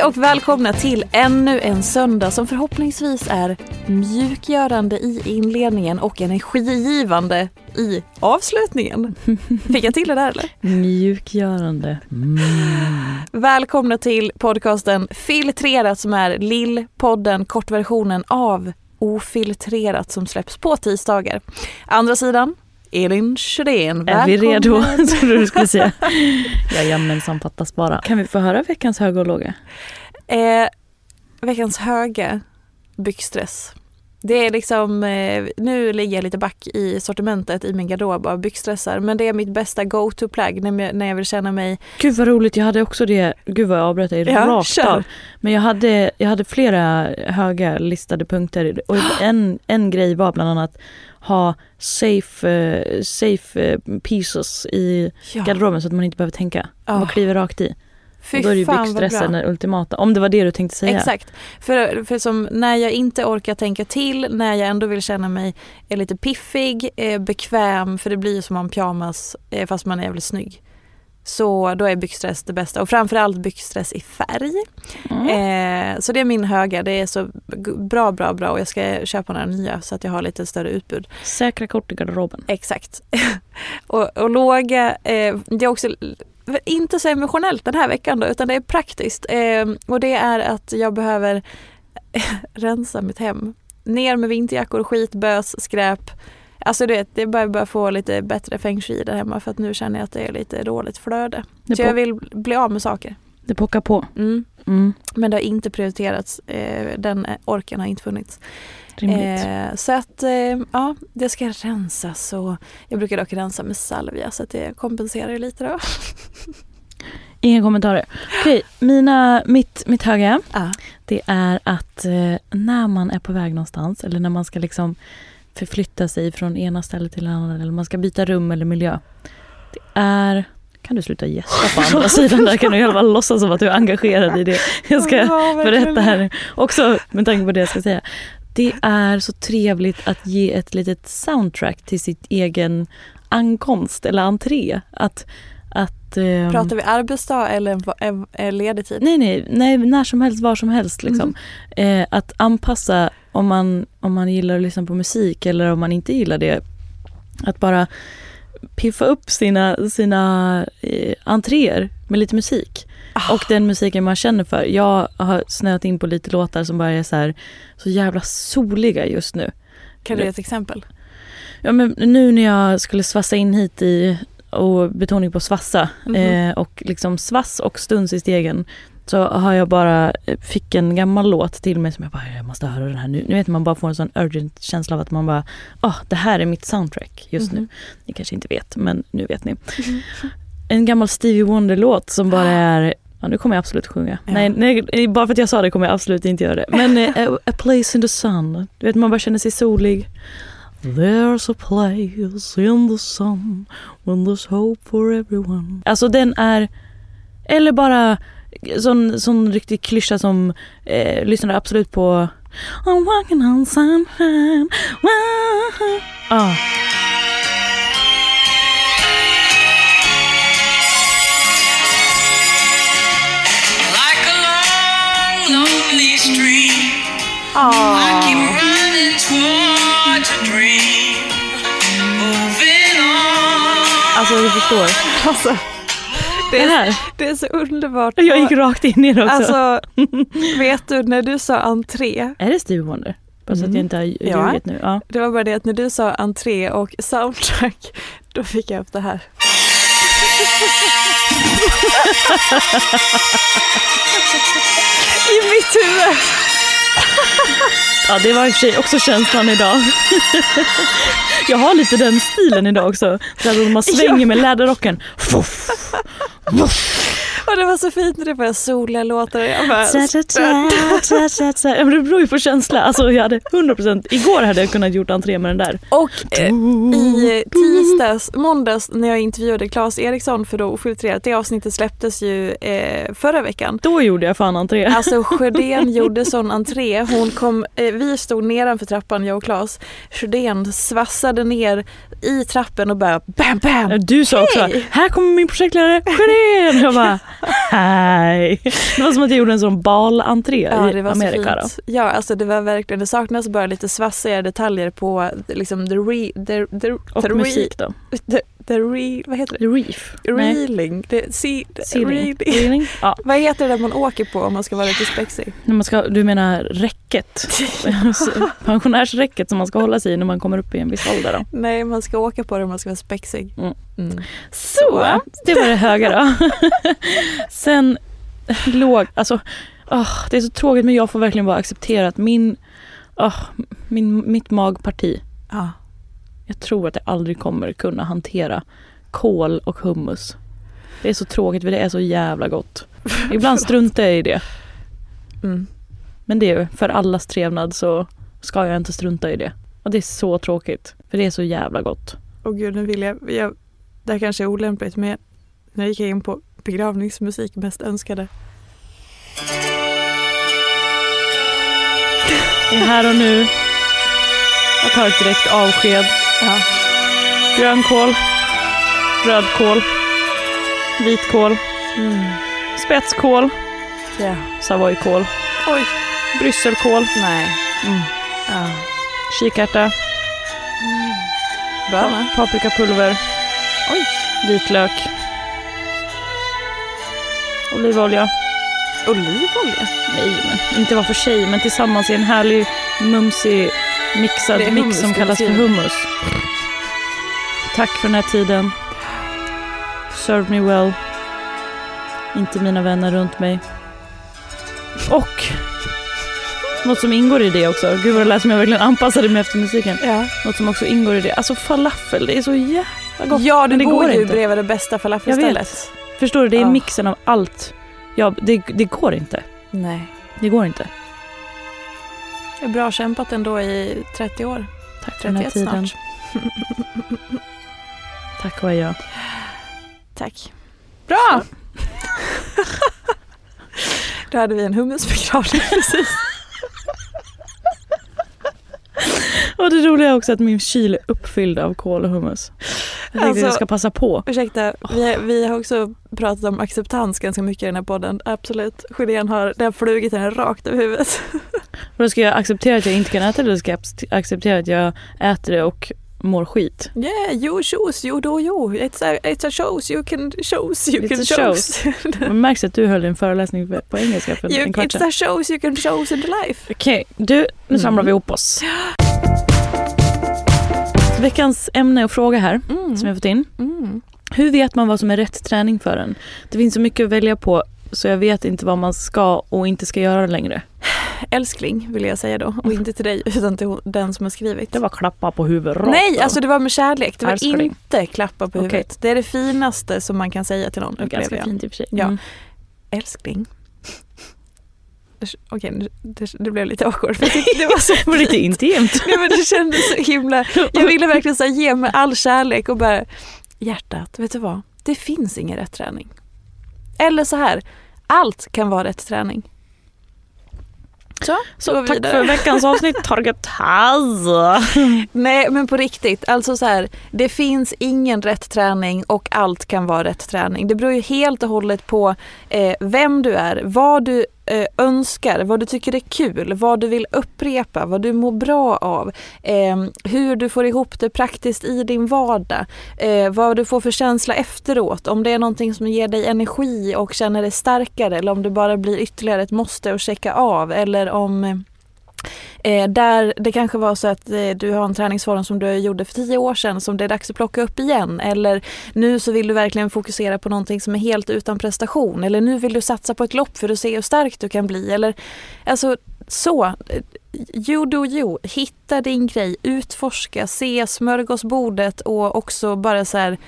Hej och välkomna till ännu en söndag som förhoppningsvis är mjukgörande i inledningen och energigivande i avslutningen. Fick jag till det där eller? Mjukgörande. Välkomna till podcasten Filtrerat som är Lill-podden, kortversionen av Ofiltrerat som släpps på tisdagar. Andra sidan, Elin Sjödén. Är vi redo? Trodde du skulle säga. Jajamensan, fattas bara. Kan vi få höra veckans höga och låga? Eh, veckans höga byggstress. Det är liksom, eh, nu ligger jag lite back i sortimentet i min garderob av byggstressar men det är mitt bästa go-to-plagg när, jag- när jag vill känna mig... Gud vad roligt, jag hade också det. Gud vad jag avbröt dig Ja, rakt kör. av. Men jag hade, jag hade flera höga listade punkter och en, en grej var bland annat ha safe, eh, safe eh, pieces i Ja, garderoben så att man inte behöver tänka. Man Ja. kliver rakt i. fy och då är ju byggstressen den ultimata. Om det var det du tänkte säga. Exakt. För, för som när jag inte orkar tänka till, när jag ändå vill känna mig eh, lite piffig, eh, bekväm, för det blir ju som en pyjamas eh, fast man är jävligt snygg. Så då är byggstress det bästa och framförallt byggstress i färg. Mm. Eh, så det är min höga, det är så bra, bra, bra och jag ska köpa några nya så att jag har lite större utbud. Säkra kort i garderoben. Exakt. och, och låga, eh, det är också inte så emotionellt den här veckan då, utan det är praktiskt. Eh, och det är att jag behöver rensa mitt hem. Ner med vinterjackor, skit, bös, skräp. Alltså du vet, det börjar bara få lite bättre feng shui där hemma för att nu känner jag att det är lite dåligt flöde. Det, Så jag vill bli av med saker. det pockar på. Mm. Mm. Men det har inte prioriterats. Eh, den orken har inte funnits. Rimligt. Eh, så att eh, ja, det ska rensas och jag brukar dock rensa med salvia så att det kompenserar lite då. Inga kommentarer. Okej, mina, mitt, mitt höga Ja. det är att eh, när man är på väg någonstans eller när man ska liksom förflytta sig från ena stället till en annan eller man ska byta rum eller miljö. Det är... Kan du sluta gäspa på andra sidan där? Kan du i alla fall låtsas som att du är engagerad i det jag ska berätta här. Också med tanke på det jag ska säga. Det är så trevligt att ge ett litet soundtrack till sitt egen ankomst eller entré. Att, att, ehm, Pratar vi arbetsdag eller en, ledig tid? Nej, nej, nej, när som helst, var som helst. Liksom. Eh, att anpassa om man, om man gillar att lyssna på musik eller om man inte gillar det. Att bara piffa upp sina, sina eh, entréer med lite musik. Ah. Och den musiken man känner för. Jag har snöat in på lite låtar som bara är så, här, så jävla soliga just nu. Kan du ge ett exempel? Ja, men nu när jag skulle svassa in hit i och betoning på svassa Mhm. eh, och liksom svass och stuns i stegen så har jag bara, eh, fick en gammal låt till mig som jag bara, jag måste höra den här nu. Nu vet man bara får en sån urgent känsla av att man bara, ah det här är mitt soundtrack just nu. Ni kanske inte vet, men nu vet ni. En gammal Stevie Wonder-låt som bara är Ja, nu kommer jag absolut sjunga. Ja. Nej, nej, bara för att jag sa det kommer jag absolut inte göra det. Men eh, a, a place in the sun. Du vet, man bara känner sig solig. There's a place in the sun when there's hope for everyone. Alltså den är, eller bara sån, sån riktig klyscha som eh, lyssnade absolut på I'm walking on sunshine. Ah. Like a long, lonely stream, I keep running towards a dream. Moving on. Alltså du förstår. Alltså, det, är, det är så underbart. Jag gick rakt in i det också. Alltså, vet du när du sa entré, är det Stevie Wonder? Bara så att jag inte har Ja. ljugit nu. Ja. det var bara det att när du sa entré och soundtrack, då fick jag upp det här. I mitt huvud. Ja, det var i och för sig också känslan idag. jag har lite den stilen idag också. Man svänger med läderrocken. Och det var så fint när det började sola låtar. Jag bara, Ta, ta, ta, ta, ta, ta. Ja, men det beror ju på känsla. Alltså, jag hade 100%, igår hade jag kunnat gjort entré med den där. Och eh, i tisdags, måndags när jag intervjuade Claes Eriksson för då Ofiltrerat, det avsnittet släpptes ju eh, förra veckan. Då gjorde jag fan entré. Alltså Sjödén gjorde sån entré. Hon kom, eh, vi stod nedanför trappan, jag och Claes. Sjödén svassade ner i trappen och bara bam bam. Du sa också, Hej! här kommer min projektledare Sjödén. Jag bara, hej. Det var som att jag gjorde en sån balentré Ja i Amerika. fint. Ja alltså det var verkligen, det saknas bara lite svassiga detaljer på liksom the re, the, the, Då. Och the, re, musik då. the, the re, vad heter det? Reef. Reeling. The, Ceiling. reeling. Reeling. Ja, Vad heter det man åker på om man ska vara lite spexig? när man ska, du menar räcket? Pensionärsräcket som man ska hålla sig i när man kommer upp i en viss ålder då. Nej, man ska åka på det om man ska vara spexig. Mm. Mm. Så, det var det höga då. Sen låg, alltså, åh, det är så tråkigt men jag får verkligen bara acceptera att min, åh, min, mitt magparti, Ja. Jag tror att jag aldrig kommer kunna hantera kål och hummus. Det är så tråkigt för det är så jävla gott. Ibland struntar jag i det. Mm. Men det är för allas trevnad så ska jag inte strunta i det. Och det är så tråkigt. För det är så jävla gott. Och gud, nu vill jag, jag... Det här kanske är olämpligt, men nu gick jag in på begravningsmusik mest önskade. Det är här och nu. Jag tar ett direkt avsked. Ja. Grönkål. Rödkål. Vitkål. Mm. Spetskål. ja. Savoykål. Oj. Brysselkål. Nej. Mm. Ja. Kikärta. Bra va? Paprikapulver. Oj. Vitlök. Olivolja. Olivolja? Nej, men inte var för sig, men tillsammans i en härlig mumsig mixad mix som kallas för hummus. Tack för den här tiden. Serve me well. Inte mina vänner runt mig. Och något som ingår i det också. Gud vad det lät som jag verkligen anpassade mig efter musiken. Ja. Något som också ingår i det. Alltså falafel, det är så jävla gott. Ja, du det bor går ju inte. bredvid det bästa Jag falafelstället. Förstår du? Det är Ja. mixen av allt. Ja, det, det går inte. Nej. Det går inte. Det är bra kämpat ändå i 30 år. Tack för den här 31 tiden. snart. Tack och adjö. Tack. Bra! Då hade vi en hummusbegravning precis. Och det roliga är också att min kyl är uppfylld av kål och hummus. Jag tänkte Alltså- att jag ska passa på. Ursäkta, vi, vi har också pratat om acceptans ganska mycket i den här podden. Absolut. Sjödén har, det har flugit henne rakt över huvudet. Och då ska jag acceptera att jag inte kan äta det eller ska jag acceptera att jag äter det och mår skit? Yeah, you choose, you do you. It's a, it's a shows, you can choose, you It's can a choose. Man märks att du höll en föreläsning på engelska för you, en kvart it's a shows you can choose in the life. Okej, du, nu samlar vi ihop oss. Veckans ämne och fråga här som jag fått in. Mm. Hur vet man vad som är rätt träning för en? Det finns så mycket att välja på så jag vet inte vad man ska och inte ska göra längre. Älskling vill jag säga då och inte till dig utan till den som har skrivit. Det var klappa på huvudet Nej, alltså det var med kärlek. Det var Älskling. inte klappa på huvudet. Det är det finaste som man kan säga till någon ganska fint i och för sig. Ja. Mm. Älskling. Okej, nu- det, det blev lite awkward. Det var så lite intimt. Nej, men det kändes så himla... Jag ville verkligen så ge mig all kärlek och bara... Hjärtat, vet du vad? Det finns ingen rätt träning. Eller så här, allt kan vara rätt träning. Så, Så gå tack vidare. för veckans avsnitt Target Taz. Nej men på riktigt, alltså så här, det finns ingen rätt träning och allt kan vara rätt träning. Det beror ju helt och hållet på eh, vem du är, vad du eh, önskar, vad du tycker är kul, vad du vill upprepa, vad du mår bra av, eh, hur du får ihop det praktiskt i din vardag, eh, vad du får för känsla efteråt, om det är någonting som ger dig energi och känner dig starkare eller om det bara blir ytterligare ett måste att checka av eller om eh, eh, där det kanske var så att eh, du har en träningsform som du gjorde för tio år sedan som det är dags att plocka upp igen. Eller nu så vill du verkligen fokusera på någonting som är helt utan prestation. Eller nu vill du satsa på ett lopp för att se hur stark du kan bli. Eller alltså så. You do you. Hitta din grej, utforska, se smörgåsbordet och också bara så här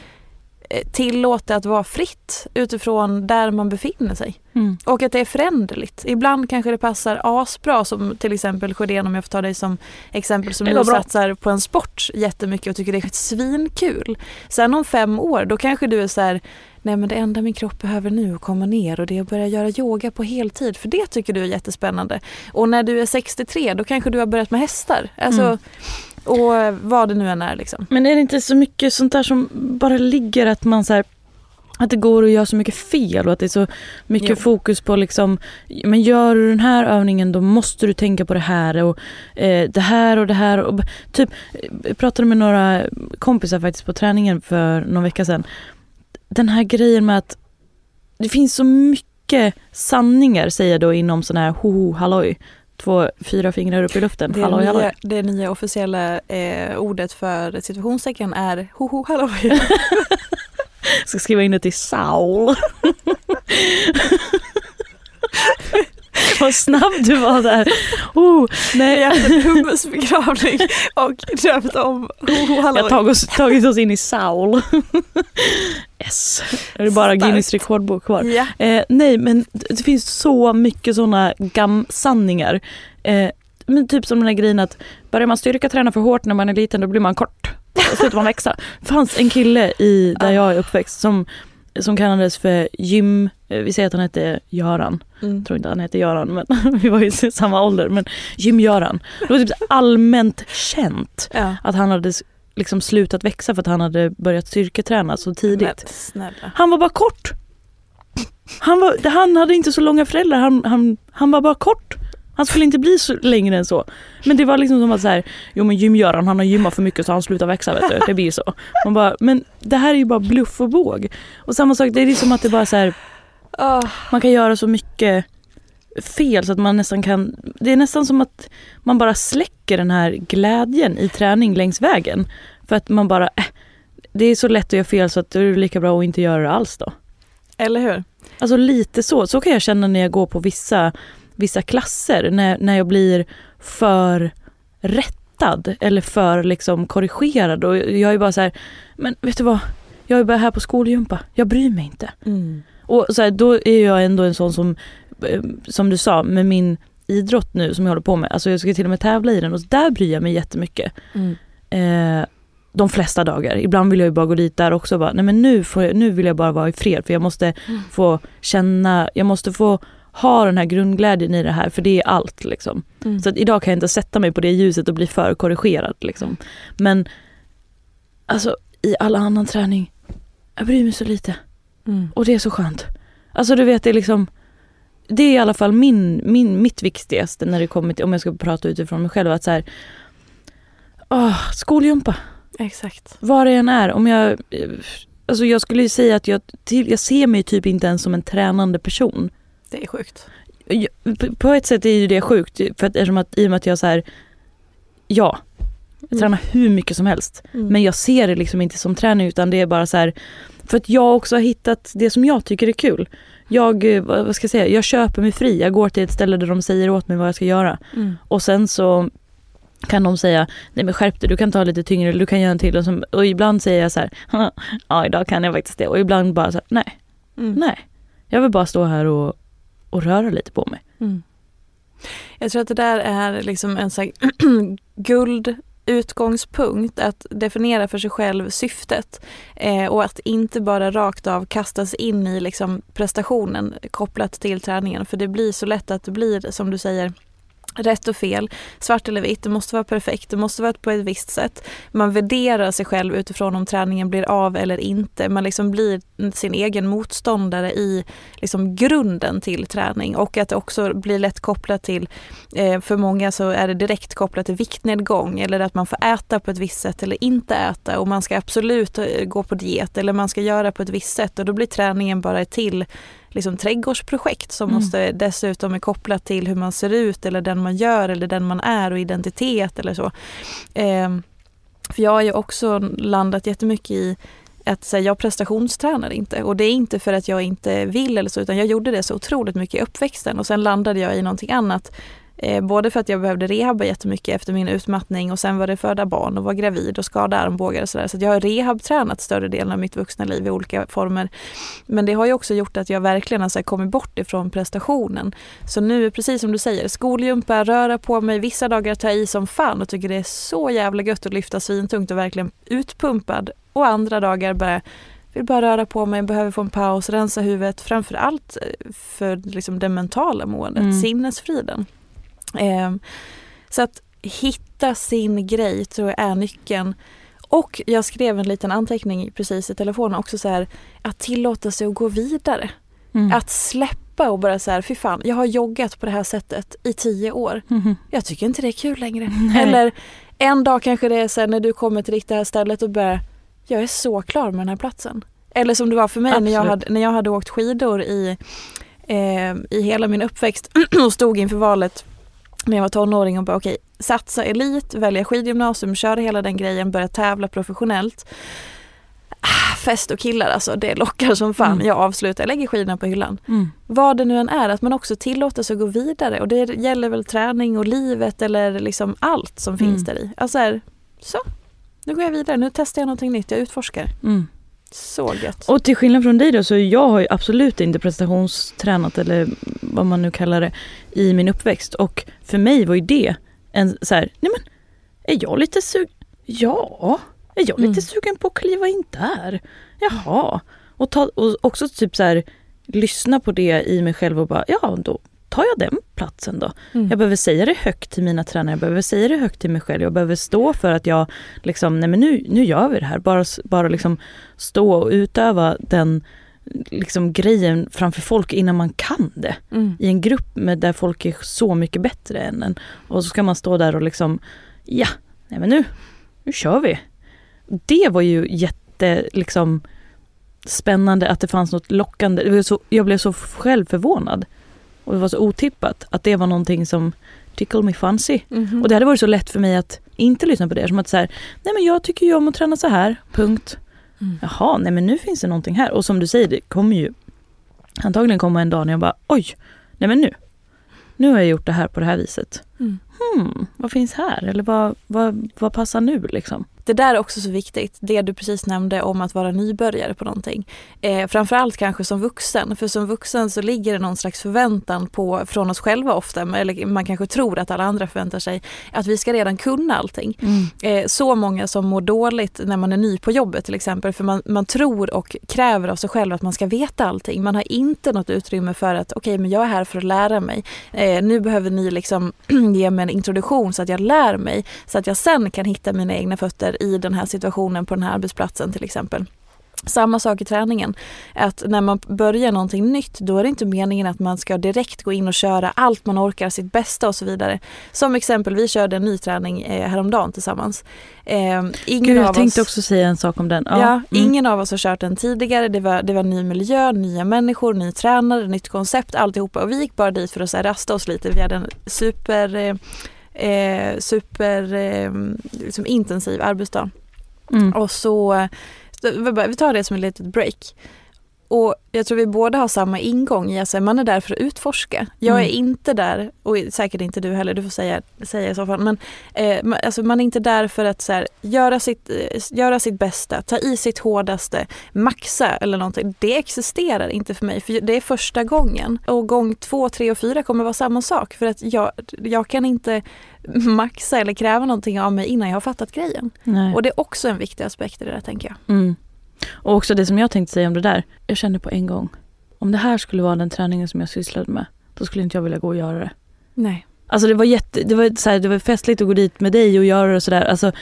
eh, tillåta att vara fritt utifrån där man befinner sig. Mm. Och att det är föränderligt. Ibland kanske det passar asbra som till exempel Sjödén om jag får ta dig som exempel som nu satsar på en sport jättemycket och tycker det är svinkul. Sen om fem år då kanske du är så här Nej men det enda min kropp behöver nu är att komma ner och det är att börja göra yoga på heltid för det tycker du är jättespännande. Och när du är 63 då kanske du har börjat med hästar. Alltså, Mm. Och vad det nu än är liksom. Men är det inte så mycket sånt där som bara ligger att man så här, att det går att göra så mycket fel och att det är så mycket Jo. fokus på liksom, men gör du den här övningen då måste du tänka på det här och eh, det här och det här. Och, typ, jag pratade med några kompisar faktiskt på träningen för någon vecka sedan. Den här grejen med att det finns så mycket sanningar säger jag då inom sån här ho halloj. Två, fyra fingrar upp i luften. Det, halloj, halloj. nya, det nya officiella eh, ordet för situationstecken är hoho halloj. ska skriva in det till Saul. Vad snabb du var där. Oh, nej, Jag hade en hummusbegravning och drömt om hoho jag har tagit oss, tagit oss in i Saul. Yes, är det bara Starkt. Guinness rekordbok kvar. Ja. Eh, nej men det finns så mycket sådana gam-sanningar. Eh, men typ som den här grejen att börjar man styrka träna för hårt när man är liten då blir man kort. Slutar man växa. Det fanns en kille i, där jag är uppväxt som, som kallades för gym, eh, vi säger att han hette Göran. Mm. Jag tror inte han hette Göran men vi var ju i samma ålder. Men gym-Göran. Det var typ allmänt känt Ja. att han hade liksom slutat växa för att han hade börjat styrketräna så tidigt. Han var bara kort. Han, var, han hade inte så långa föräldrar, han, han, han var bara kort. Han skulle inte bli så längre än så. Men det var liksom som att så här, jo men gym-Göran han har gymmat för mycket så han slutar växa vet du. Det blir så. Man bara, men det här är ju bara bluff och båg. Och samma sak, det är liksom att det bara så här, man kan göra så mycket fel så att man nästan kan, det är nästan som att man bara släcker den här glädjen i träning längs vägen. För att man bara, äh, det är så lätt att göra fel så att det är lika bra att inte göra det alls då. eller hur? Alltså lite så, så kan jag känna när jag går på vissa, vissa klasser, när, när jag blir för rättad eller för liksom korrigerad och jag är bara så här, men vet du vad, jag är bara här på skolgympa, jag bryr mig inte. Mm. Och så här, då är jag ändå en sån som, eh, som du sa, med min idrott nu som jag håller på med, alltså jag ska till och med tävla i den och där bryr jag mig jättemycket. Mm. Eh, de flesta dagar. Ibland vill jag ju bara gå dit där också och bara, nej men nu, får jag, nu vill jag bara vara i fred för jag måste få känna, jag måste få ha den här grundglädjen i det här för det är allt liksom. Mm. Så att idag kan jag inte sätta mig på det ljuset och bli för korrigerad liksom. Men alltså i all annan träning, jag bryr mig så lite. Mm. Och det är så skönt. Alltså du vet det är liksom Det är i alla fall min, min, mitt viktigaste när det kommer till, om jag ska prata utifrån mig själv, att så här, åh, skolgympa, Exakt. var det än är. Om jag, alltså jag skulle ju säga att jag, jag ser mig typ inte ens som en tränande person. Det är sjukt. På- ett sätt är ju det sjukt, för att, eftersom att, i och med att jag så här, ja, jag tränar hur mycket som helst. Mm. Men jag ser det liksom inte som träning utan det är bara så här, för att jag också har hittat det som jag tycker är kul. jag, eh, vad vad ska jag säga, jag köper mig fri. Jag går till ett ställe där de säger åt mig vad jag ska göra. Mm. Och sen så kan de säga, nej men skärp dig, du kan ta lite tyngre, eller du kan göra en till. Och, så, och ibland säger jag så här, ja idag kan jag faktiskt det. Och ibland bara så här, nej, Mm. nej. Jag vill bara stå här och, och röra lite på mig. Mm. Jag tror att det där är liksom en sån guld utgångspunkt att definiera för sig själv syftet eh, och att inte bara rakt av kastas in i liksom prestationen kopplat till träningen för det blir så lätt att det blir som du säger rätt och fel, svart eller vitt, det måste vara perfekt, det måste vara på ett visst sätt. Man värderar sig själv utifrån om träningen blir av eller inte. Man liksom blir sin egen motståndare i liksom grunden till träning och att det också blir lätt kopplat till, eh, för många så är det direkt kopplat till viktnedgång eller att man får äta på ett visst sätt eller inte äta och man ska absolut eh, gå på diet eller man ska göra på ett visst sätt och då blir träningen bara ett till liksom trädgårdsprojekt som Mm. måste dessutom är kopplat till hur man ser ut eller den man gör eller den man är och identitet eller så. Ehm, för jag har ju också landat jättemycket i att säga, jag prestationstränar inte och det är inte för att jag inte vill eller så utan jag gjorde det så otroligt mycket i uppväxten och sen landade jag i någonting annat. Eh, både för att jag behövde rehabba jättemycket efter min utmattning och sen var det föda barn och var gravid och skada armbågar och sådär. Så att jag har rehabtränat större delen av mitt vuxna liv i olika former. Men det har ju också gjort att jag verkligen har så kommit bort ifrån prestationen. Så nu, precis som du säger, skolgympa, röra på mig, vissa dagar tar jag i som fan och tycker det är så jävla gött att lyfta svintungt och verkligen utpumpad. Och andra dagar bara vill bara röra på mig, behöver få en paus, rensa huvudet. Framför allt eh, för liksom det mentala måendet, Mm. sinnesfriden. Ehm, så att hitta sin grej tror jag är nyckeln. Och jag skrev en liten anteckning precis i telefonen också så här att tillåta sig att gå vidare. Mm. Att släppa och bara så här, fy fan, jag har joggat på det här sättet i tio år. Mhm. Jag tycker inte det är kul längre. Nej. Eller en dag kanske det är så här när du kommer till det här stället och bara, jag är så klar med den här platsen. Eller som det var för mig när jag, hade, när jag hade åkt skidor i, eh, i hela min uppväxt och stod inför valet när jag var tonåring och bara okej, satsa elit, välja skidgymnasium, köra hela den grejen, börja tävla professionellt. Ah, fest och killar alltså, det lockar som fan. Mm. Jag avslutar, jag lägger skidorna på hyllan. Mm. Vad det nu än är, att man också tillåter sig att gå vidare. Och det gäller väl träning och livet eller liksom allt som finns Mm. där i. Alltså här, så, nu går jag vidare, nu testar jag någonting nytt, jag utforskar. Mm. Så gött. Och till skillnad från dig då så jag har ju absolut inte prestationstränat eller vad man nu kallar det i min uppväxt och för mig var ju det en så här, nej men är jag lite sugen? Ja, är jag lite Mm. sugen på att kliva in där? Jaha. Och, ta, och också typ så här lyssna på det i mig själv och bara ja då tar jag den platsen då. Mm. Jag behöver säga det högt till mina tränare, jag behöver säga det högt till mig själv. Jag behöver stå för att jag liksom, nej men nu, nu gör vi det här. Bara, bara liksom stå och utöva den liksom grejen framför folk innan man kan det. Mm. I en grupp med där folk är så mycket bättre än en. Och så ska man stå där och liksom, ja, nej men nu, nu kör vi. Det var ju jätte, liksom spännande att det fanns något lockande. Så, jag blev så själv förvånad. Och det var så otippat att det var någonting som tickle me fancy. Mhm. Och det hade varit så lätt för mig att inte lyssna på det. Som att så här, nej men jag tycker ju om att träna så här, punkt. Mm. Jaha, nej men nu finns det någonting här. Och som du säger, det kommer ju antagligen komma en dag när jag bara, oj, nej men nu. Nu har jag gjort det här på det här viset. Mm. Hmm, vad finns här? Eller vad, vad, vad passar nu liksom? Det där är också så viktigt, det du precis nämnde om att vara nybörjare på någonting. Eh, framförallt kanske som vuxen, för som vuxen så ligger det någon slags förväntan på, från oss själva ofta, eller man kanske tror att alla andra förväntar sig, att vi ska redan kunna allting. Eh, så många som mår dåligt när man är ny på jobbet till exempel, för man, man tror och kräver av sig själv att man ska veta allting. Man har inte något utrymme för att, okej men jag är här för att lära mig. Eh, nu behöver ni liksom ge mig en introduktion så att jag lär mig, så att jag sen kan hitta mina egna fötter i den här situationen på den här arbetsplatsen till exempel. Samma sak i träningen. Att när man börjar någonting nytt då är det inte meningen att man ska direkt gå in och köra allt man orkar, sitt bästa och så vidare. Som exempel, vi körde en ny träning eh, häromdagen tillsammans. Eh, ingen Gud, av jag tänkte oss... också säga en sak om den. Ja, mm. Ingen av oss har kört den tidigare. Det var, det var ny miljö, nya människor, ny tränare, nytt koncept, alltihopa. Och vi gick bara dit för att så här, rasta oss lite. Vi hade en super, eh, super eh, liksom intensiv arbetsdag. Mm. Och så, vi tar det som ett litet break. Och jag tror vi båda har samma ingång i att man är där för att utforska. Jag är Mm. inte där, och säkert inte du heller, du får säga, säga i så fall, men eh, alltså man är inte där för att så här, göra, sitt, eh, göra sitt bästa, ta i sitt hårdaste, maxa eller någonting. Det existerar inte för mig, för det är första gången. Och gång två, tre och fyra kommer vara samma sak, för att jag, jag kan inte maxa eller kräva någonting av mig innan jag har fattat grejen. Nej. Och det är också en viktig aspekt i det där tänker jag. Mm. Och också det som jag tänkte säga om det där. Jag kände på en gång, om det här skulle vara den träningen som jag sysslade med, då skulle inte jag vilja gå och göra det. Nej. Alltså det var jätte, det var, så här, det var festligt att gå dit med dig och göra det och sådär. Alltså,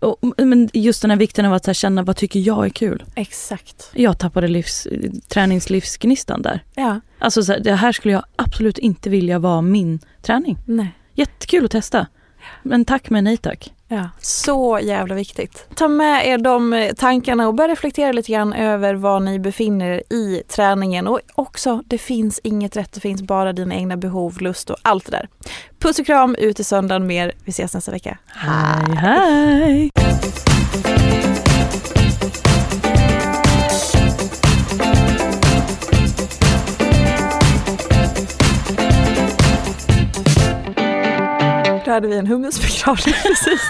och, men just den här vikten av att här, känna vad tycker jag är kul. Exakt. Jag tappade livs, träningslivsgnistan där. Ja, Alltså så här, det här skulle jag absolut inte vilja vara min träning. nej. Jättekul att testa. Men tack men nej tack. Ja, så jävla viktigt. Ta med er de tankarna och börja reflektera lite grann över var ni befinner er i träningen. Och också, det finns inget rätt, det finns bara dina egna behov, lust och allt det där. Puss och kram, ut i söndagen mer. Vi ses nästa vecka. Hej hej! Hade vi en hummusbegravning precis.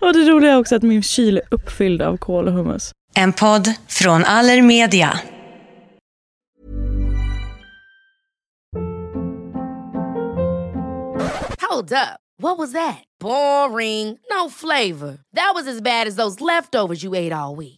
Och det roliga är också att min kyl är uppfylld av kål och hummus. En podd från Allermedia. Hold up. What was that? Boring. No flavor. That was as bad as those leftovers you ate all week.